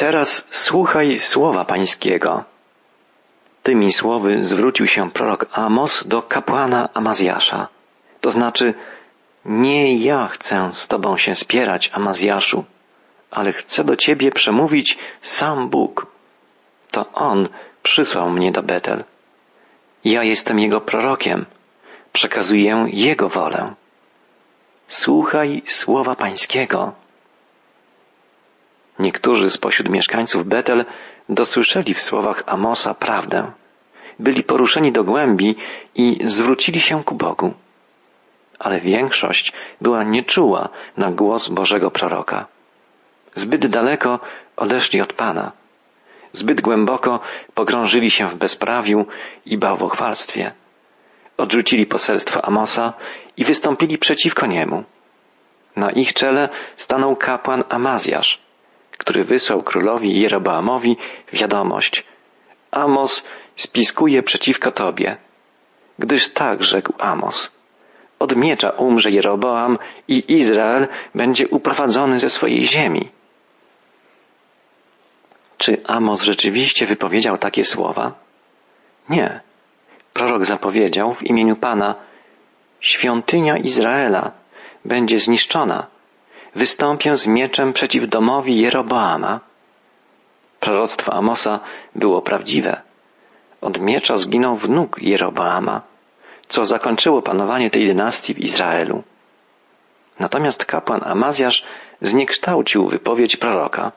Teraz słuchaj słowa Pańskiego. Tymi słowy zwrócił się prorok Amos do kapłana Amazjasza. To znaczy, nie ja chcę z Tobą się spierać, Amazjaszu, ale chcę do Ciebie przemówić sam Bóg. To On przysłał mnie do Betel. Ja jestem Jego prorokiem. Przekazuję Jego wolę. Słuchaj słowa Pańskiego. Niektórzy spośród mieszkańców Betel dosłyszeli w słowach Amosa prawdę. Byli poruszeni do głębi i zwrócili się ku Bogu. Ale większość była nieczuła na głos Bożego proroka. Zbyt daleko odeszli od Pana. Zbyt głęboko pogrążyli się w bezprawiu i bałwochwalstwie. Odrzucili poselstwo Amosa i wystąpili przeciwko niemu. Na ich czele stanął kapłan Amazjasz, który wysłał królowi Jeroboamowi wiadomość. Amos spiskuje przeciwko tobie. Gdyż tak rzekł Amos. Od miecza umrze Jeroboam i Izrael będzie uprowadzony ze swojej ziemi. Czy Amos rzeczywiście wypowiedział takie słowa? Nie. Prorok zapowiedział w imieniu Pana, świątynia Izraela będzie zniszczona. Wystąpię z mieczem przeciw domowi Jeroboama. Proroctwo Amosa było prawdziwe. Od miecza zginął wnuk Jeroboama, co zakończyło panowanie tej dynastii w Izraelu. Natomiast kapłan Amazjasz zniekształcił wypowiedź proroka.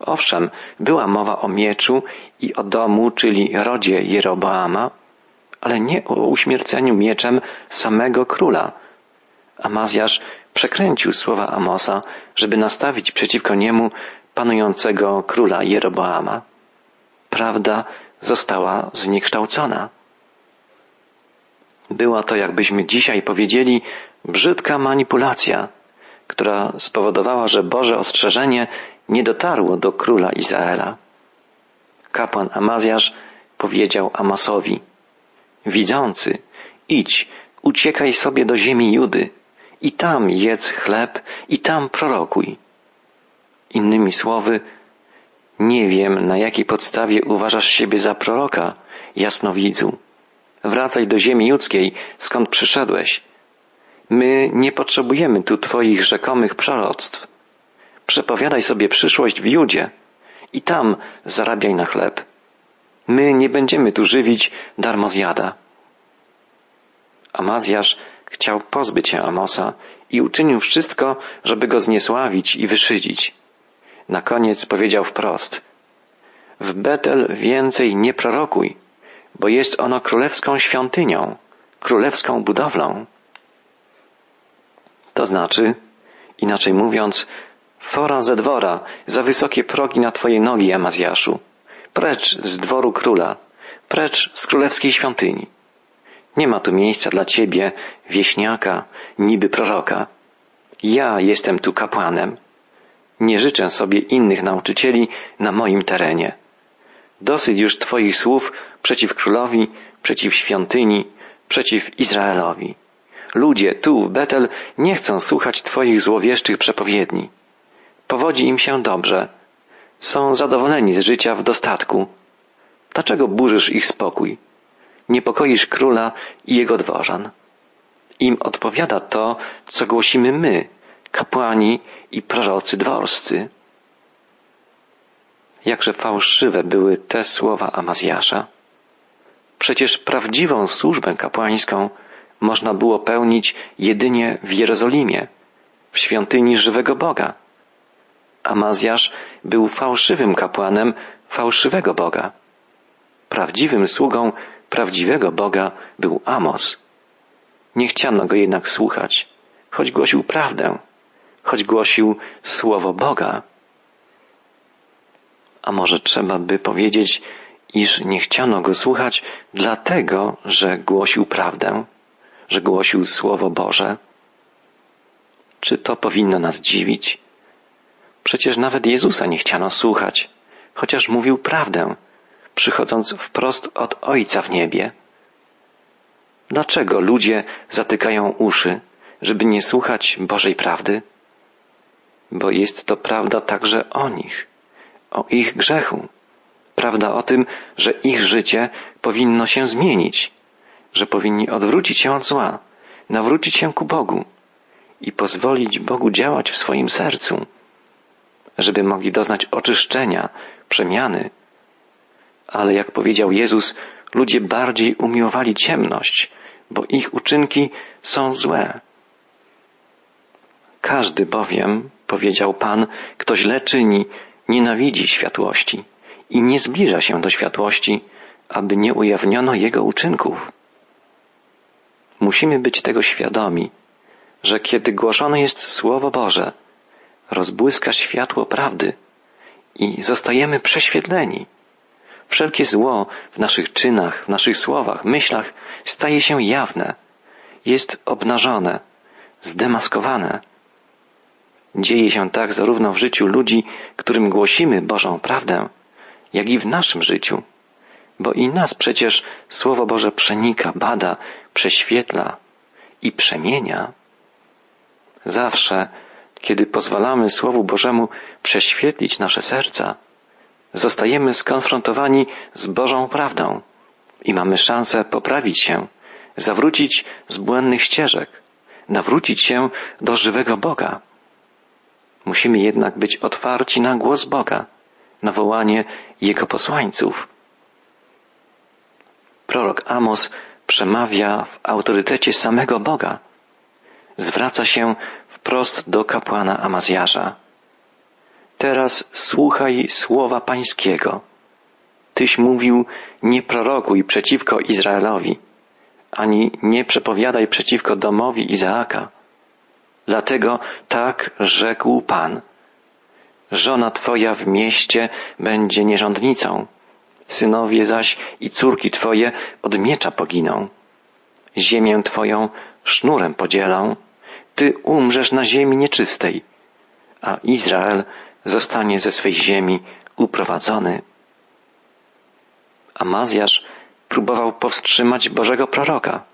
Owszem, była mowa o mieczu i o domu, czyli rodzie Jeroboama, ale nie o uśmierceniu mieczem samego króla. Amazjasz przekręcił słowa Amosa, żeby nastawić przeciwko niemu panującego króla Jeroboama. Prawda została zniekształcona. Była to, jakbyśmy dzisiaj powiedzieli, brzydka manipulacja, która spowodowała, że Boże ostrzeżenie nie dotarło do króla Izraela. Kapłan Amazjasz powiedział Amasowi, widzący, idź, uciekaj sobie do ziemi Judy i tam jedz chleb i tam prorokuj. Innymi słowy, nie wiem, na jakiej podstawie uważasz siebie za proroka, jasnowidzu. Wracaj do ziemi judzkiej, skąd przyszedłeś. My nie potrzebujemy tu Twoich rzekomych proroctw. Przepowiadaj sobie przyszłość w Judzie i tam zarabiaj na chleb. My nie będziemy tu żywić darmozjada. Amazjasz chciał pozbyć się Amosa i uczynił wszystko, żeby go zniesławić i wyszydzić. Na koniec powiedział wprost: W Betel więcej nie prorokuj, bo jest ono królewską świątynią, królewską budowlą. To znaczy, inaczej mówiąc, fora ze dwora, za wysokie progi na twoje nogi, Amazjaszu. Precz z dworu króla, precz z królewskiej świątyni. Nie ma tu miejsca dla ciebie, wieśniaka, niby proroka. Ja jestem tu kapłanem. Nie życzę sobie innych nauczycieli na moim terenie. Dosyć już Twoich słów przeciw królowi, przeciw świątyni, przeciw Izraelowi. Ludzie tu w Betel nie chcą słuchać Twoich złowieszczych przepowiedni. Powodzi im się dobrze. Są zadowoleni z życia w dostatku. Dlaczego burzysz ich spokój? Niepokoisz króla i jego dworzan. Im odpowiada to, co głosimy my, kapłani i prorocy dworscy. Jakże fałszywe były te słowa Amazjasza. Przecież prawdziwą służbę kapłańską można było pełnić jedynie w Jerozolimie, w świątyni żywego Boga. Amazjasz był fałszywym kapłanem fałszywego Boga. Prawdziwym sługą prawdziwego Boga był Amos. Nie chciano go jednak słuchać, choć głosił prawdę, choć głosił słowo Boga. A może trzeba by powiedzieć, iż nie chciano go słuchać dlatego, że głosił prawdę, że głosił Słowo Boże? Czy to powinno nas dziwić? Przecież nawet Jezusa nie chciano słuchać, chociaż mówił prawdę, przychodząc wprost od Ojca w niebie. Dlaczego ludzie zatykają uszy, żeby nie słuchać Bożej prawdy? Bo jest to prawda także o nich o ich grzechu. Prawda o tym, że ich życie powinno się zmienić, że powinni odwrócić się od zła, nawrócić się ku Bogu i pozwolić Bogu działać w swoim sercu, żeby mogli doznać oczyszczenia, przemiany. Ale jak powiedział Jezus, ludzie bardziej umiłowali ciemność, bo ich uczynki są złe. Każdy bowiem, powiedział Pan, kto źle czyni, nienawidzi światłości i nie zbliża się do światłości, aby nie ujawniono jego uczynków. Musimy być tego świadomi, że kiedy głoszone jest Słowo Boże, rozbłyska światło prawdy i zostajemy prześwietleni. Wszelkie zło w naszych czynach, w naszych słowach, myślach staje się jawne, jest obnażone, zdemaskowane. Dzieje się tak zarówno w życiu ludzi, którym głosimy Bożą prawdę, jak i w naszym życiu, bo i nas przecież Słowo Boże przenika, bada, prześwietla i przemienia. Zawsze, kiedy pozwalamy Słowu Bożemu prześwietlić nasze serca, zostajemy skonfrontowani z Bożą prawdą i mamy szansę poprawić się, zawrócić z błędnych ścieżek, nawrócić się do żywego Boga. Musimy jednak być otwarci na głos Boga, na wołanie Jego posłańców. Prorok Amos przemawia w autorytecie samego Boga. Zwraca się wprost do kapłana Amazjasza. Teraz słuchaj słowa Pańskiego. Tyś mówił, nie prorokuj przeciwko Izraelowi, ani nie przepowiadaj przeciwko domowi Izaaka. Dlatego tak rzekł Pan. Żona Twoja w mieście będzie nierządnicą, synowie zaś i córki Twoje od miecza poginą. Ziemię Twoją sznurem podzielą, Ty umrzesz na ziemi nieczystej, a Izrael zostanie ze swej ziemi uprowadzony. Amazjasz próbował powstrzymać Bożego proroka,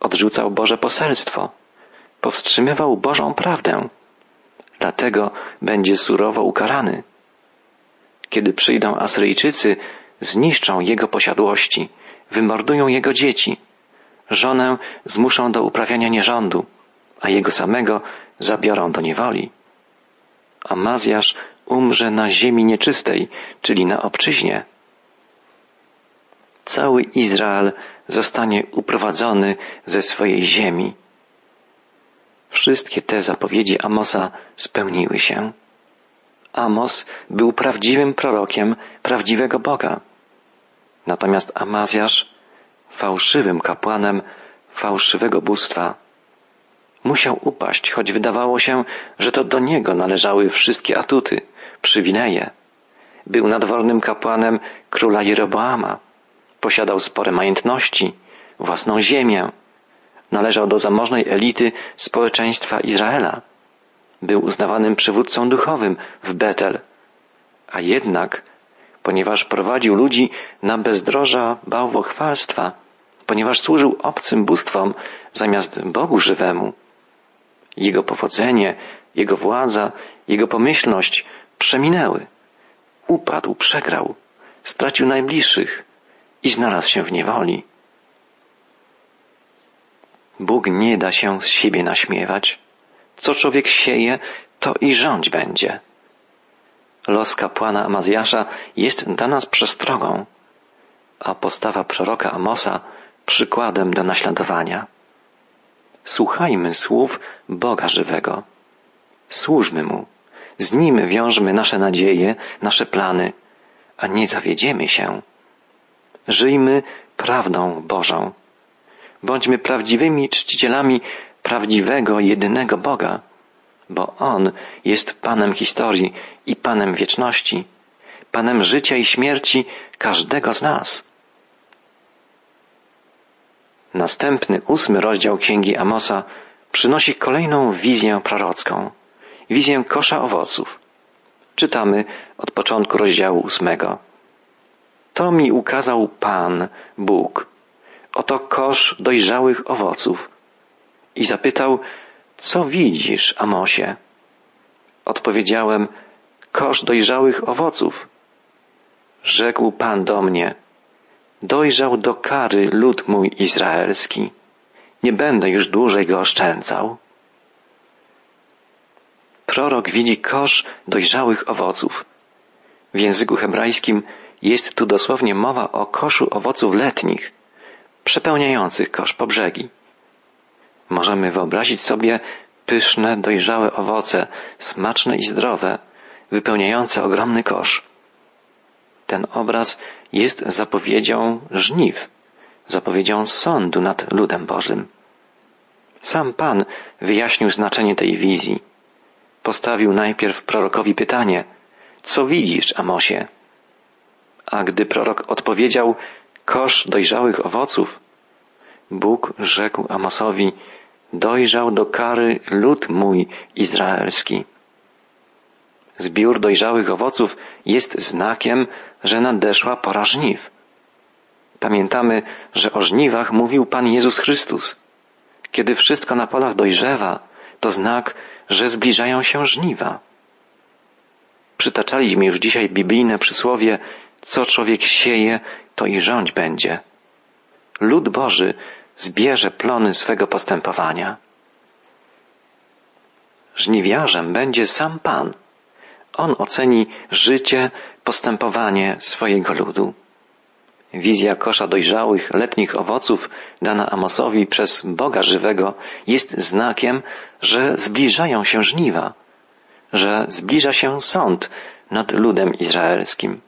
odrzucał Boże poselstwo, powstrzymywał Bożą prawdę. Dlatego będzie surowo ukarany. Kiedy przyjdą Asyryjczycy, zniszczą jego posiadłości, wymordują jego dzieci, żonę zmuszą do uprawiania nierządu, a jego samego zabiorą do niewoli. Amazjasz umrze na ziemi nieczystej, czyli na obczyźnie. Cały Izrael zostanie uprowadzony ze swojej ziemi. Wszystkie te zapowiedzi Amosa spełniły się. Amos był prawdziwym prorokiem prawdziwego Boga. Natomiast Amazjasz fałszywym kapłanem fałszywego bóstwa musiał upaść, choć wydawało się, że to do niego należały wszystkie atuty, przywileje. Był nadwornym kapłanem króla Jeroboama. Posiadał spore majątności, własną ziemię. Należał do zamożnej elity społeczeństwa Izraela. Był uznawanym przywódcą duchowym w Betel. A jednak, ponieważ prowadził ludzi na bezdroża bałwochwalstwa, ponieważ służył obcym bóstwom zamiast Bogu żywemu, jego powodzenie, jego władza, jego pomyślność przeminęły. Upadł, przegrał, stracił najbliższych i znalazł się w niewoli. Bóg nie da się z siebie naśmiewać. Co człowiek sieje, to i rządź będzie. Los kapłana Amazjasza jest dla nas przestrogą, a postawa proroka Amosa przykładem do naśladowania. Słuchajmy słów Boga żywego. Służmy Mu. Z Nim wiążmy nasze nadzieje, nasze plany, a nie zawiedziemy się. Żyjmy prawdą Bożą. Bądźmy prawdziwymi czcicielami prawdziwego, jedynego Boga, bo On jest Panem historii i Panem wieczności, Panem życia i śmierci każdego z nas. Następny, ósmy rozdział Księgi Amosa przynosi kolejną wizję prorocką, wizję kosza owoców. Czytamy od początku rozdziału ósmego. To mi ukazał Pan, Bóg. Oto kosz dojrzałych owoców. I zapytał, co widzisz, Amosie? Odpowiedziałem, kosz dojrzałych owoców. Rzekł Pan do mnie, dojrzał do kary lud mój izraelski. Nie będę już dłużej go oszczędzał. Prorok widzi kosz dojrzałych owoców. W języku hebrajskim jest tu dosłownie mowa o koszu owoców letnich, przepełniających kosz po brzegi. Możemy wyobrazić sobie pyszne, dojrzałe owoce, smaczne i zdrowe, wypełniające ogromny kosz. Ten obraz jest zapowiedzią żniw, zapowiedzią sądu nad ludem Bożym. Sam Pan wyjaśnił znaczenie tej wizji. Postawił najpierw prorokowi pytanie, co widzisz, Amosie? A gdy prorok odpowiedział, kosz dojrzałych owoców, Bóg rzekł Amosowi, dojrzał do kary lud mój izraelski. Zbiór dojrzałych owoców jest znakiem, że nadeszła pora żniw. Pamiętamy, że o żniwach mówił Pan Jezus Chrystus. Kiedy wszystko na polach dojrzewa, to znak, że zbliżają się żniwa. Przytaczaliśmy już dzisiaj biblijne przysłowie, co człowiek sieje, to i rządź będzie. Lud Boży zbierze plony swego postępowania. Żniwiarzem będzie sam Pan. On oceni życie, postępowanie swojego ludu. Wizja kosza dojrzałych, letnich owoców dana Amosowi przez Boga żywego jest znakiem, że zbliżają się żniwa, że zbliża się sąd nad ludem izraelskim.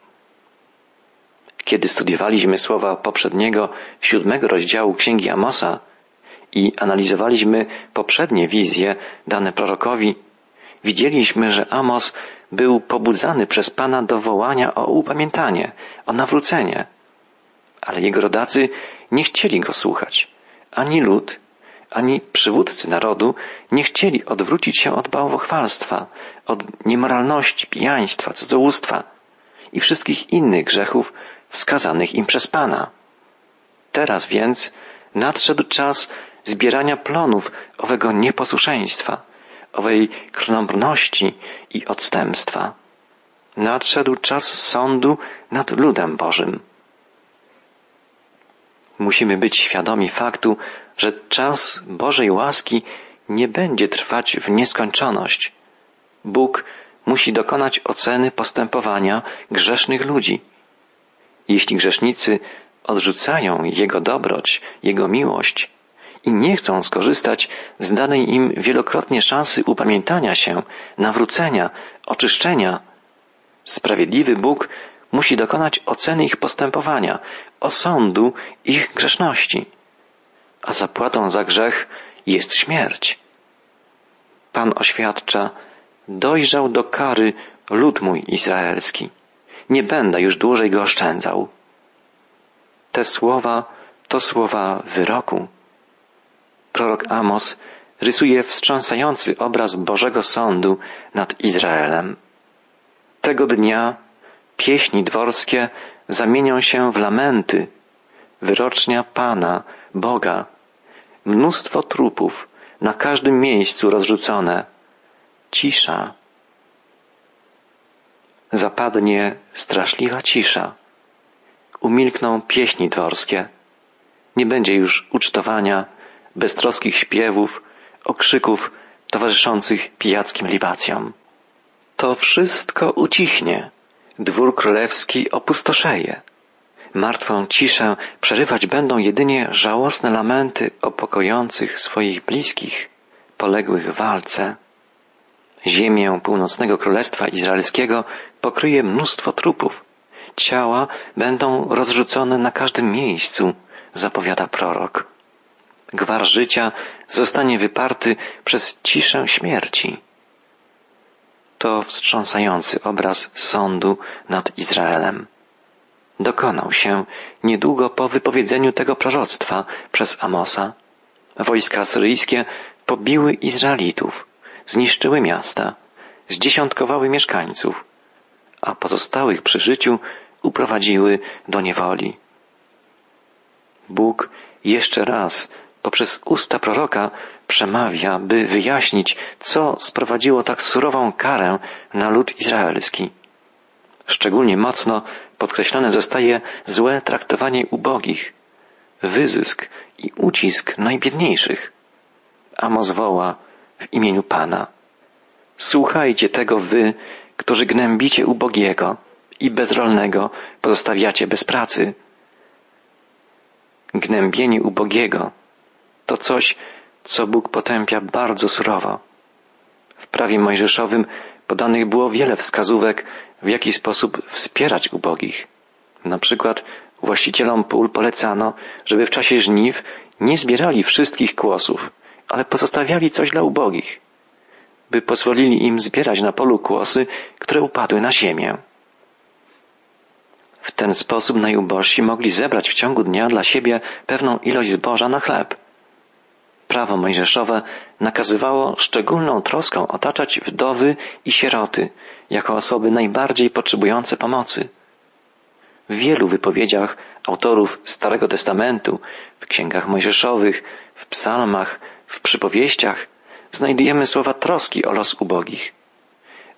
Kiedy studiowaliśmy słowa poprzedniego, siódmego rozdziału Księgi Amosa i analizowaliśmy poprzednie wizje dane prorokowi, widzieliśmy, że Amos był pobudzany przez Pana do wołania o upamiętanie, o nawrócenie. Ale jego rodacy nie chcieli go słuchać. Ani lud, ani przywódcy narodu nie chcieli odwrócić się od bałwochwalstwa, od niemoralności, pijaństwa, cudzołóstwa i wszystkich innych grzechów wskazanych im przez Pana. Teraz więc nadszedł czas zbierania plonów owego nieposłuszeństwa, owej krnąbrności i odstępstwa. Nadszedł czas sądu nad ludem Bożym. Musimy być świadomi faktu, że czas Bożej łaski nie będzie trwać w nieskończoność. Bóg musi dokonać oceny postępowania grzesznych ludzi. Jeśli grzesznicy odrzucają Jego dobroć, Jego miłość i nie chcą skorzystać z danej im wielokrotnie szansy upamiętania się, nawrócenia, oczyszczenia, sprawiedliwy Bóg musi dokonać oceny ich postępowania, osądu ich grzeszności. A zapłatą za grzech jest śmierć. Pan oświadcza, dojrzał do kary lud mój izraelski. Nie będę już dłużej go oszczędzał. Te słowa to słowa wyroku. Prorok Amos rysuje wstrząsający obraz Bożego Sądu nad Izraelem. Tego dnia pieśni dworskie zamienią się w lamenty, wyrocznia Pana, Boga, mnóstwo trupów, na każdym miejscu rozrzucone, cisza. Zapadnie straszliwa cisza. Umilkną pieśni dworskie. Nie będzie już ucztowania, beztroskich śpiewów, okrzyków towarzyszących pijackim libacjom. To wszystko ucichnie. Dwór królewski opustoszeje. Martwą ciszę przerywać będą jedynie żałosne lamenty opokojących swoich bliskich, poległych w walce. Ziemię północnego królestwa izraelskiego pokryje mnóstwo trupów. Ciała będą rozrzucone na każdym miejscu, zapowiada prorok. Gwar życia zostanie wyparty przez ciszę śmierci. To wstrząsający obraz sądu nad Izraelem. Dokonał się niedługo po wypowiedzeniu tego proroctwa przez Amosa. Wojska asyryjskie pobiły Izraelitów, zniszczyły miasta, zdziesiątkowały mieszkańców, a pozostałych przy życiu uprowadziły do niewoli. Bóg jeszcze raz poprzez usta proroka przemawia, by wyjaśnić, co sprowadziło tak surową karę na lud izraelski. Szczególnie mocno podkreślone zostaje złe traktowanie ubogich, wyzysk i ucisk najbiedniejszych. Amos woła w imieniu Pana. Słuchajcie tego wy, którzy gnębicie ubogiego i bezrolnego pozostawiacie bez pracy. Gnębienie ubogiego to coś, co Bóg potępia bardzo surowo. W prawie mojżeszowym podanych było wiele wskazówek, w jaki sposób wspierać ubogich. Na przykład właścicielom pól polecano, żeby w czasie żniw nie zbierali wszystkich kłosów, ale pozostawiali coś dla ubogich, by pozwolili im zbierać na polu kłosy, które upadły na ziemię. W ten sposób najubożsi mogli zebrać w ciągu dnia dla siebie pewną ilość zboża na chleb. Prawo mojżeszowe nakazywało szczególną troską otaczać wdowy i sieroty jako osoby najbardziej potrzebujące pomocy. W wielu wypowiedziach autorów Starego Testamentu, w księgach mojżeszowych, w psalmach, w przypowieściach znajdujemy słowa troski o los ubogich.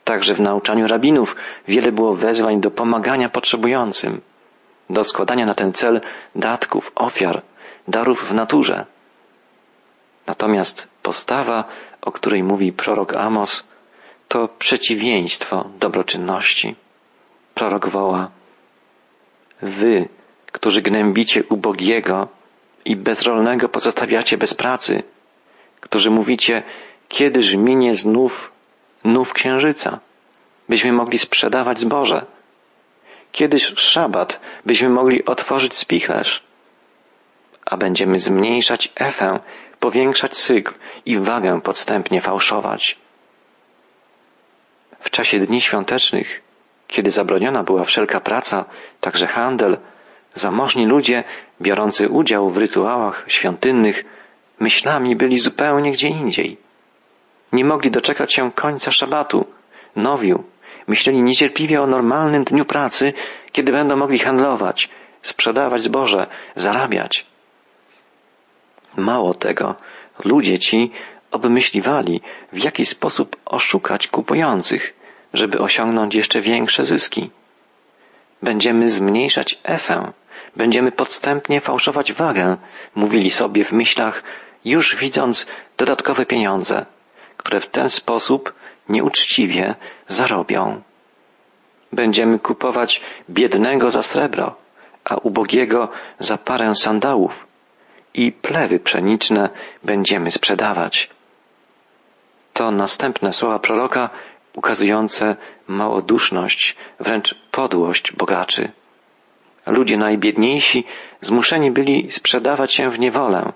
Także w nauczaniu rabinów wiele było wezwań do pomagania potrzebującym, do składania na ten cel datków, ofiar, darów w naturze. Natomiast postawa, o której mówi prorok Amos, to przeciwieństwo dobroczynności. Prorok woła, Wy, którzy gnębicie ubogiego i bezrolnego pozostawiacie bez pracy, którzy mówicie, kiedyż minie znów nów księżyca, byśmy mogli sprzedawać zboże. Kiedyś szabat, byśmy mogli otworzyć spichlerz, a będziemy zmniejszać efę, powiększać cykl i wagę podstępnie fałszować. W czasie dni świątecznych, kiedy zabroniona była wszelka praca, także handel, zamożni ludzie, biorący udział w rytuałach świątynnych, myślami byli zupełnie gdzie indziej. Nie mogli doczekać się końca szabatu, nowiu. Myśleli niecierpliwie o normalnym dniu pracy, kiedy będą mogli handlować, sprzedawać zboże, zarabiać. Mało tego, ludzie ci obmyśliwali, w jaki sposób oszukać kupujących, żeby osiągnąć jeszcze większe zyski. Będziemy zmniejszać efę, będziemy podstępnie fałszować wagę, mówili sobie w myślach, już widząc dodatkowe pieniądze, które w ten sposób nieuczciwie zarobią. Będziemy kupować biednego za srebro, a ubogiego za parę sandałów i plewy pszeniczne będziemy sprzedawać. To następne słowa proroka ukazujące małoduszność, wręcz podłość bogaczy. Ludzie najbiedniejsi zmuszeni byli sprzedawać się w niewolę,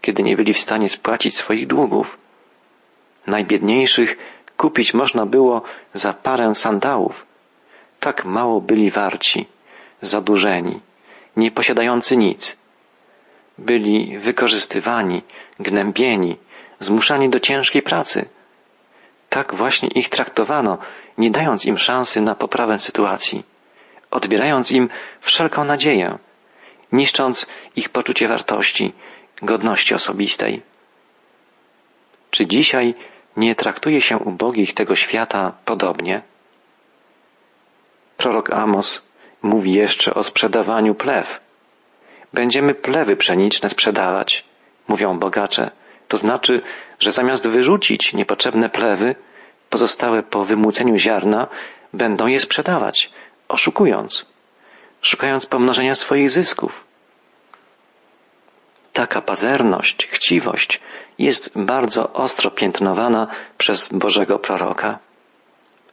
kiedy nie byli w stanie spłacić swoich długów. Najbiedniejszych kupić można było za parę sandałów. Tak mało byli warci, zadłużeni, nie posiadający nic. Byli wykorzystywani, gnębieni, zmuszani do ciężkiej pracy. Tak właśnie ich traktowano, nie dając im szansy na poprawę sytuacji, odbierając im wszelką nadzieję, niszcząc ich poczucie wartości, godności osobistej. Czy dzisiaj nie traktuje się ubogich tego świata podobnie? Prorok Amos mówi jeszcze o sprzedawaniu plew. Będziemy plewy pszeniczne sprzedawać, mówią bogacze. To znaczy, że zamiast wyrzucić niepotrzebne plewy, pozostałe po wymłóceniu ziarna, będą je sprzedawać, oszukując, szukając pomnożenia swoich zysków. Taka pazerność, chciwość jest bardzo ostro piętnowana przez Bożego proroka.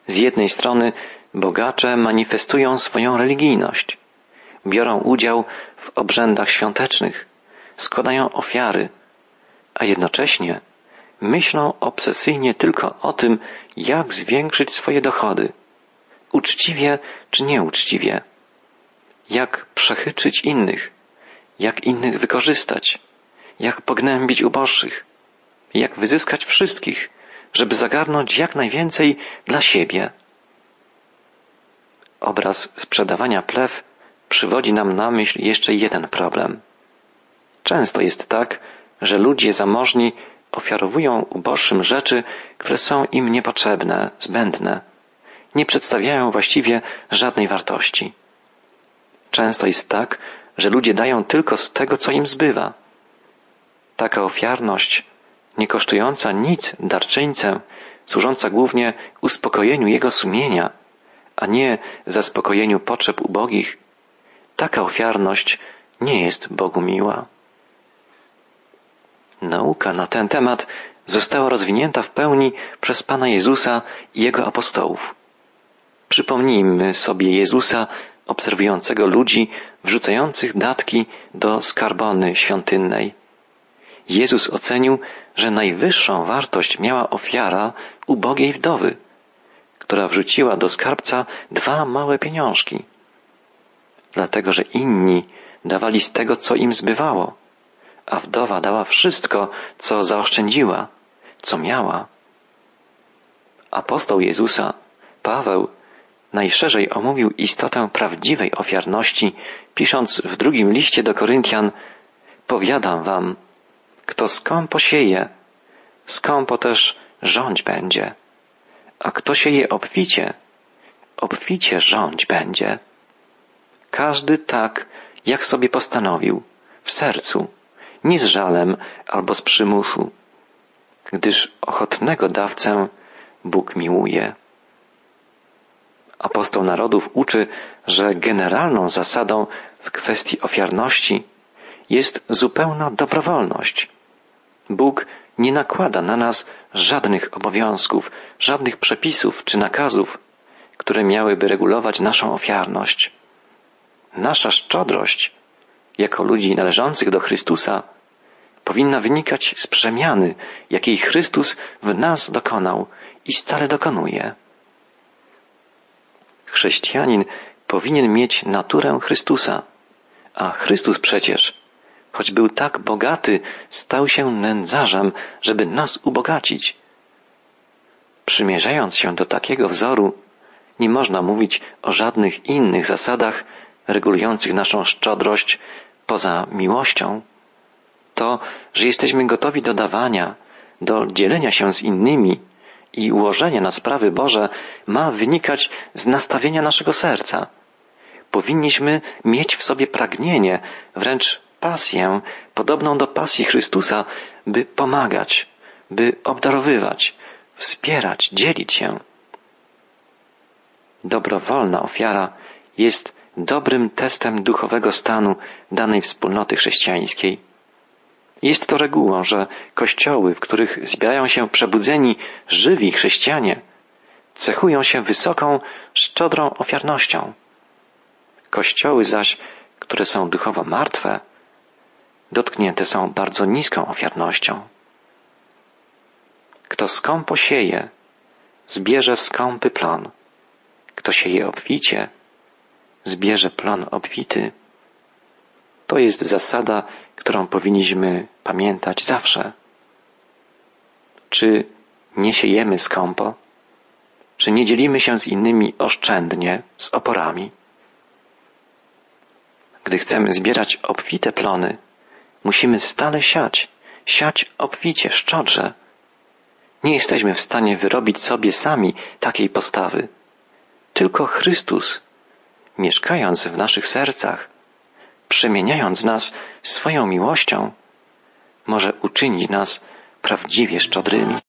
Z jednej strony bogacze manifestują swoją religijność, biorą udział w obrzędach świątecznych, składają ofiary, a jednocześnie myślą obsesyjnie tylko o tym, jak zwiększyć swoje dochody, uczciwie czy nieuczciwie, jak przechyczyć innych, jak innych wykorzystać, jak pognębić uboższych, jak wyzyskać wszystkich, żeby zagarnąć jak najwięcej dla siebie. Obraz sprzedawania plew przywodzi nam na myśl jeszcze jeden problem. Często jest tak, że ludzie zamożni ofiarowują uboższym rzeczy, które są im niepotrzebne, zbędne. Nie przedstawiają właściwie żadnej wartości. Często jest tak, że ludzie dają tylko z tego, co im zbywa. Taka ofiarność, nie kosztująca nic darczyńcę, służąca głównie uspokojeniu jego sumienia, a nie zaspokojeniu potrzeb ubogich, taka ofiarność nie jest Bogu miła. Nauka na ten temat została rozwinięta w pełni przez Pana Jezusa i Jego apostołów. Przypomnijmy sobie Jezusa obserwującego ludzi wrzucających datki do skarbony świątynnej. Jezus ocenił, że najwyższą wartość miała ofiara ubogiej wdowy, która wrzuciła do skarbca dwa małe pieniążki, dlatego że inni dawali z tego, co im zbywało, a wdowa dała wszystko, co zaoszczędziła, co miała. Apostoł Jezusa, Paweł, najszerzej omówił istotę prawdziwej ofiarności, pisząc w drugim liście do Koryntian, powiadam wam, kto skąpo sieje, skąpo też rządź będzie, a kto sieje obficie, obficie rządź będzie. Każdy tak, jak sobie postanowił, w sercu, nie z żalem albo z przymusu, gdyż ochotnego dawcę Bóg miłuje. Apostoł narodów uczy, że generalną zasadą w kwestii ofiarności jest zupełna dobrowolność. Bóg nie nakłada na nas żadnych obowiązków, żadnych przepisów czy nakazów, które miałyby regulować naszą ofiarność. Nasza szczodrość, jako ludzi należących do Chrystusa, powinna wynikać z przemiany, jakiej Chrystus w nas dokonał i stale dokonuje. Chrześcijanin powinien mieć naturę Chrystusa, a Chrystus przecież, choć był tak bogaty, stał się nędzarzem, żeby nas ubogacić. Przymierzając się do takiego wzoru, nie można mówić o żadnych innych zasadach regulujących naszą szczodrość poza miłością. To, że jesteśmy gotowi do dawania, do dzielenia się z innymi, i ułożenie na sprawy Boże ma wynikać z nastawienia naszego serca. Powinniśmy mieć w sobie pragnienie, wręcz pasję, podobną do pasji Chrystusa, by pomagać, by obdarowywać, wspierać, dzielić się. Dobrowolna ofiara jest dobrym testem duchowego stanu danej wspólnoty chrześcijańskiej. Jest to regułą, że kościoły, w których zbierają się przebudzeni, żywi chrześcijanie, cechują się wysoką, szczodrą ofiarnością. Kościoły zaś, które są duchowo martwe, dotknięte są bardzo niską ofiarnością. Kto skąpo sieje, zbierze skąpy plon. Kto sieje obficie, zbierze plon obfity. To jest zasada, którą powinniśmy pamiętać zawsze. Czy nie siejemy skąpo? Czy nie dzielimy się z innymi oszczędnie, z oporami? Gdy chcemy zbierać obfite plony, musimy stale siać, siać obficie, szczodrze. Nie jesteśmy w stanie wyrobić sobie sami takiej postawy. Tylko Chrystus, mieszkając w naszych sercach, przemieniając nas swoją miłością, może uczynić nas prawdziwie szczodrymi.